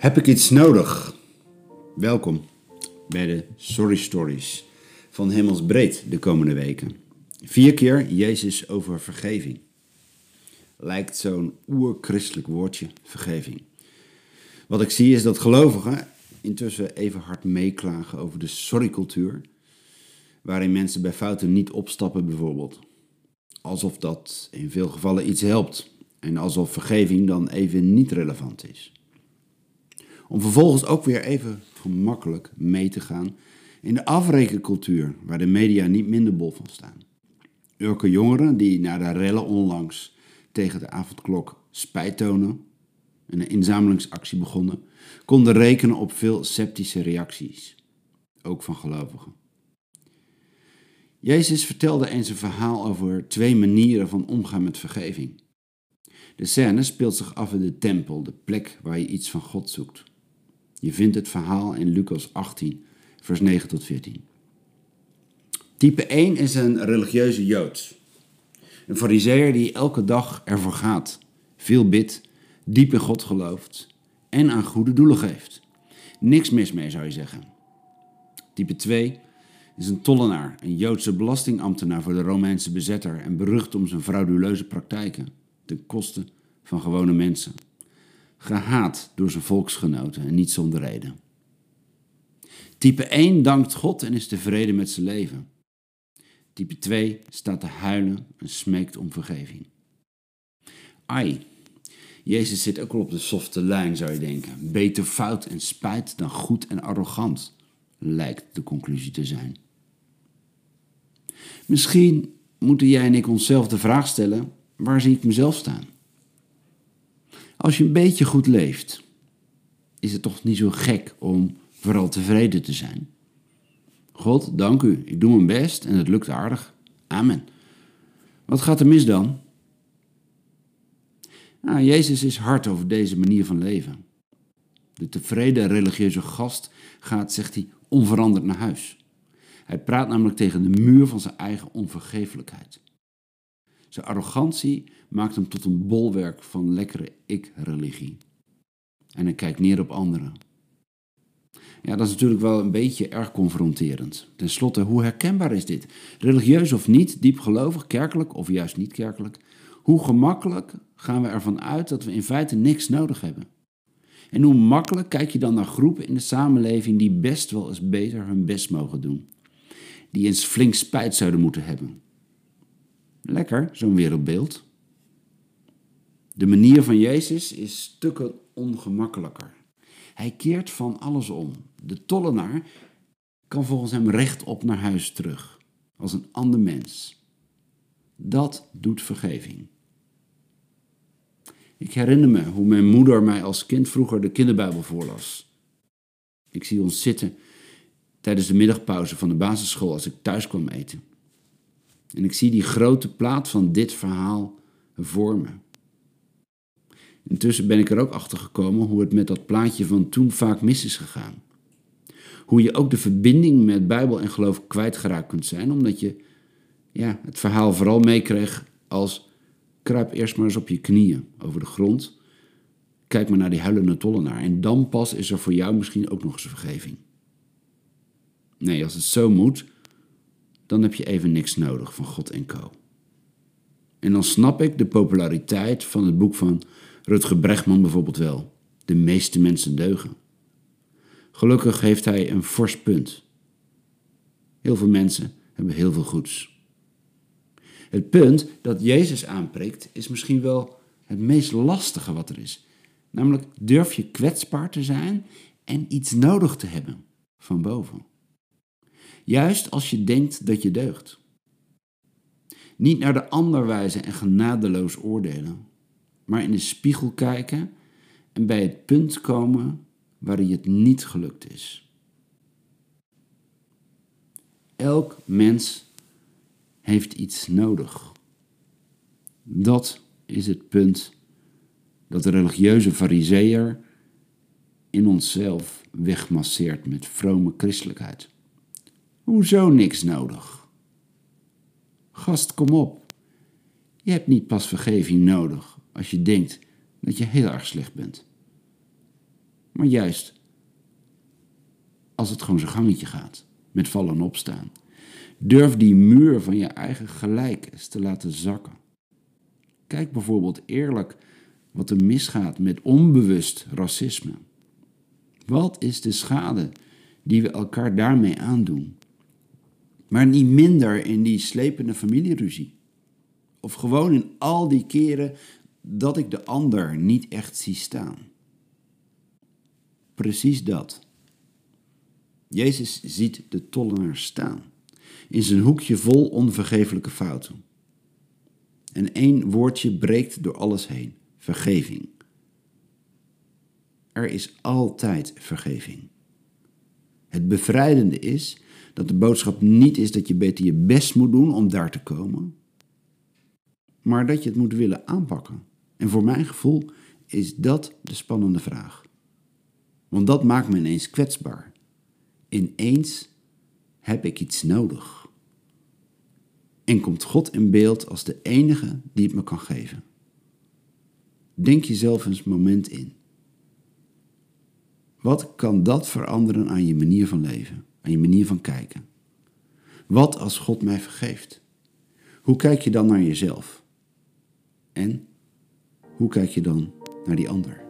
Heb ik iets nodig? Welkom bij de Sorry Stories van Hemelsbreed de komende weken. Vier keer Jezus over vergeving. Lijkt zo'n oerchristelijk woordje, vergeving. Wat ik zie is dat gelovigen intussen even hard meeklagen over de sorrycultuur, waarin mensen bij fouten niet opstappen bijvoorbeeld. Alsof dat in veel gevallen iets helpt en alsof vergeving dan even niet relevant is. Om vervolgens ook weer even gemakkelijk mee te gaan in de afrekencultuur, waar de media niet minder bol van staan. Urke jongeren die na de rellen onlangs tegen de avondklok spijt tonen en een inzamelingsactie begonnen, konden rekenen op veel sceptische reacties, ook van gelovigen. Jezus vertelde eens een verhaal over twee manieren van omgaan met vergeving. De scène speelt zich af in de tempel, de plek waar je iets van God zoekt. Je vindt het verhaal in Lucas 18, vers 9 tot 14. Type 1 is een religieuze Jood. Een fariseer die elke dag ervoor gaat, veel bidt, diep in God gelooft en aan goede doelen geeft. Niks mis mee zou je zeggen. Type 2 is een tollenaar, een Joodse belastingambtenaar voor de Romeinse bezetter en berucht om zijn frauduleuze praktijken ten koste van gewone mensen. Gehaat door zijn volksgenoten en niet zonder reden. Type 1 dankt God en is tevreden met zijn leven. Type 2 staat te huilen en smeekt om vergeving. Ai, Jezus zit ook al op de softe lijn, zou je denken. Beter fout en spijt dan goed en arrogant, lijkt de conclusie te zijn. Misschien moeten jij en ik onszelf de vraag stellen: waar zie ik mezelf staan? Als je een beetje goed leeft, is het toch niet zo gek om vooral tevreden te zijn. God, dank u, ik doe mijn best en het lukt aardig. Amen. Wat gaat er mis dan? Nou, Jezus is hard over deze manier van leven. De tevreden religieuze gast gaat, zegt hij, onveranderd naar huis. Hij praat namelijk tegen de muur van zijn eigen onvergeeflijkheid. Zijn arrogantie maakt hem tot een bolwerk van lekkere ik-religie. En hij kijkt neer op anderen. Ja, dat is natuurlijk wel een beetje erg confronterend. Ten slotte, hoe herkenbaar is dit? Religieus of niet, diepgelovig, kerkelijk of juist niet kerkelijk? Hoe gemakkelijk gaan we ervan uit dat we in feite niks nodig hebben? En hoe makkelijk kijk je dan naar groepen in de samenleving die best wel eens beter hun best mogen doen? Die eens flink spijt zouden moeten hebben. Lekker, zo'n wereldbeeld. De manier van Jezus is stukken ongemakkelijker. Hij keert van alles om. De tollenaar kan volgens hem rechtop naar huis terug, als een ander mens. Dat doet vergeving. Ik herinner me hoe mijn moeder mij als kind vroeger de kinderbijbel voorlas. Ik zie ons zitten tijdens de middagpauze van de basisschool als ik thuis kwam eten. En ik zie die grote plaat van dit verhaal voor me. Intussen ben ik er ook achter gekomen hoe het met dat plaatje van toen vaak mis is gegaan. Hoe je ook de verbinding met Bijbel en geloof kwijtgeraakt kunt zijn, omdat je ja, het verhaal vooral meekreeg als kruip eerst maar eens op je knieën over de grond. Kijk maar naar die huilende tollenaar en dan pas is er voor jou misschien ook nog eens vergeving. Nee, als het zo moet, dan heb je even niks nodig van God en Co. En dan snap ik de populariteit van het boek van Rutger Bregman bijvoorbeeld wel. De meeste mensen deugen. Gelukkig heeft hij een fors punt. Heel veel mensen hebben heel veel goeds. Het punt dat Jezus aanprikt is misschien wel het meest lastige wat er is. Namelijk durf je kwetsbaar te zijn en iets nodig te hebben van boven. Juist als je denkt dat je deugt. Niet naar de ander wijzen en genadeloos oordelen, maar in de spiegel kijken en bij het punt komen waar je het niet gelukt is. Elk mens heeft iets nodig. Dat is het punt dat de religieuze fariseer in onszelf wegmasseert met vrome christelijkheid. Hoezo niks nodig? Gast, kom op. Je hebt niet pas vergeving nodig als je denkt dat je heel erg slecht bent. maar juist als het gewoon zijn gangetje gaat, met vallen en opstaan. Durf die muur van je eigen gelijk eens te laten zakken. Kijk bijvoorbeeld eerlijk wat er misgaat met onbewust racisme. Wat is de schade die we elkaar daarmee aandoen? Maar niet minder in die slepende familieruzie. Of gewoon in al die keren dat ik de ander niet echt zie staan. Precies dat. Jezus ziet de tollenaar staan, in zijn hoekje vol onvergeeflijke fouten. En één woordje breekt door alles heen: vergeving. Er is altijd vergeving. Het bevrijdende is dat de boodschap niet is dat je beter je best moet doen om daar te komen, maar dat je het moet willen aanpakken. En voor mijn gevoel is dat de spannende vraag. Want dat maakt me ineens kwetsbaar. Ineens heb ik iets nodig. En komt God in beeld als de enige die het me kan geven. Denk jezelf eens een moment in. Wat kan dat veranderen aan je manier van leven, aan je manier van kijken? Wat als God mij vergeeft? Hoe kijk je dan naar jezelf? En hoe kijk je dan naar die ander?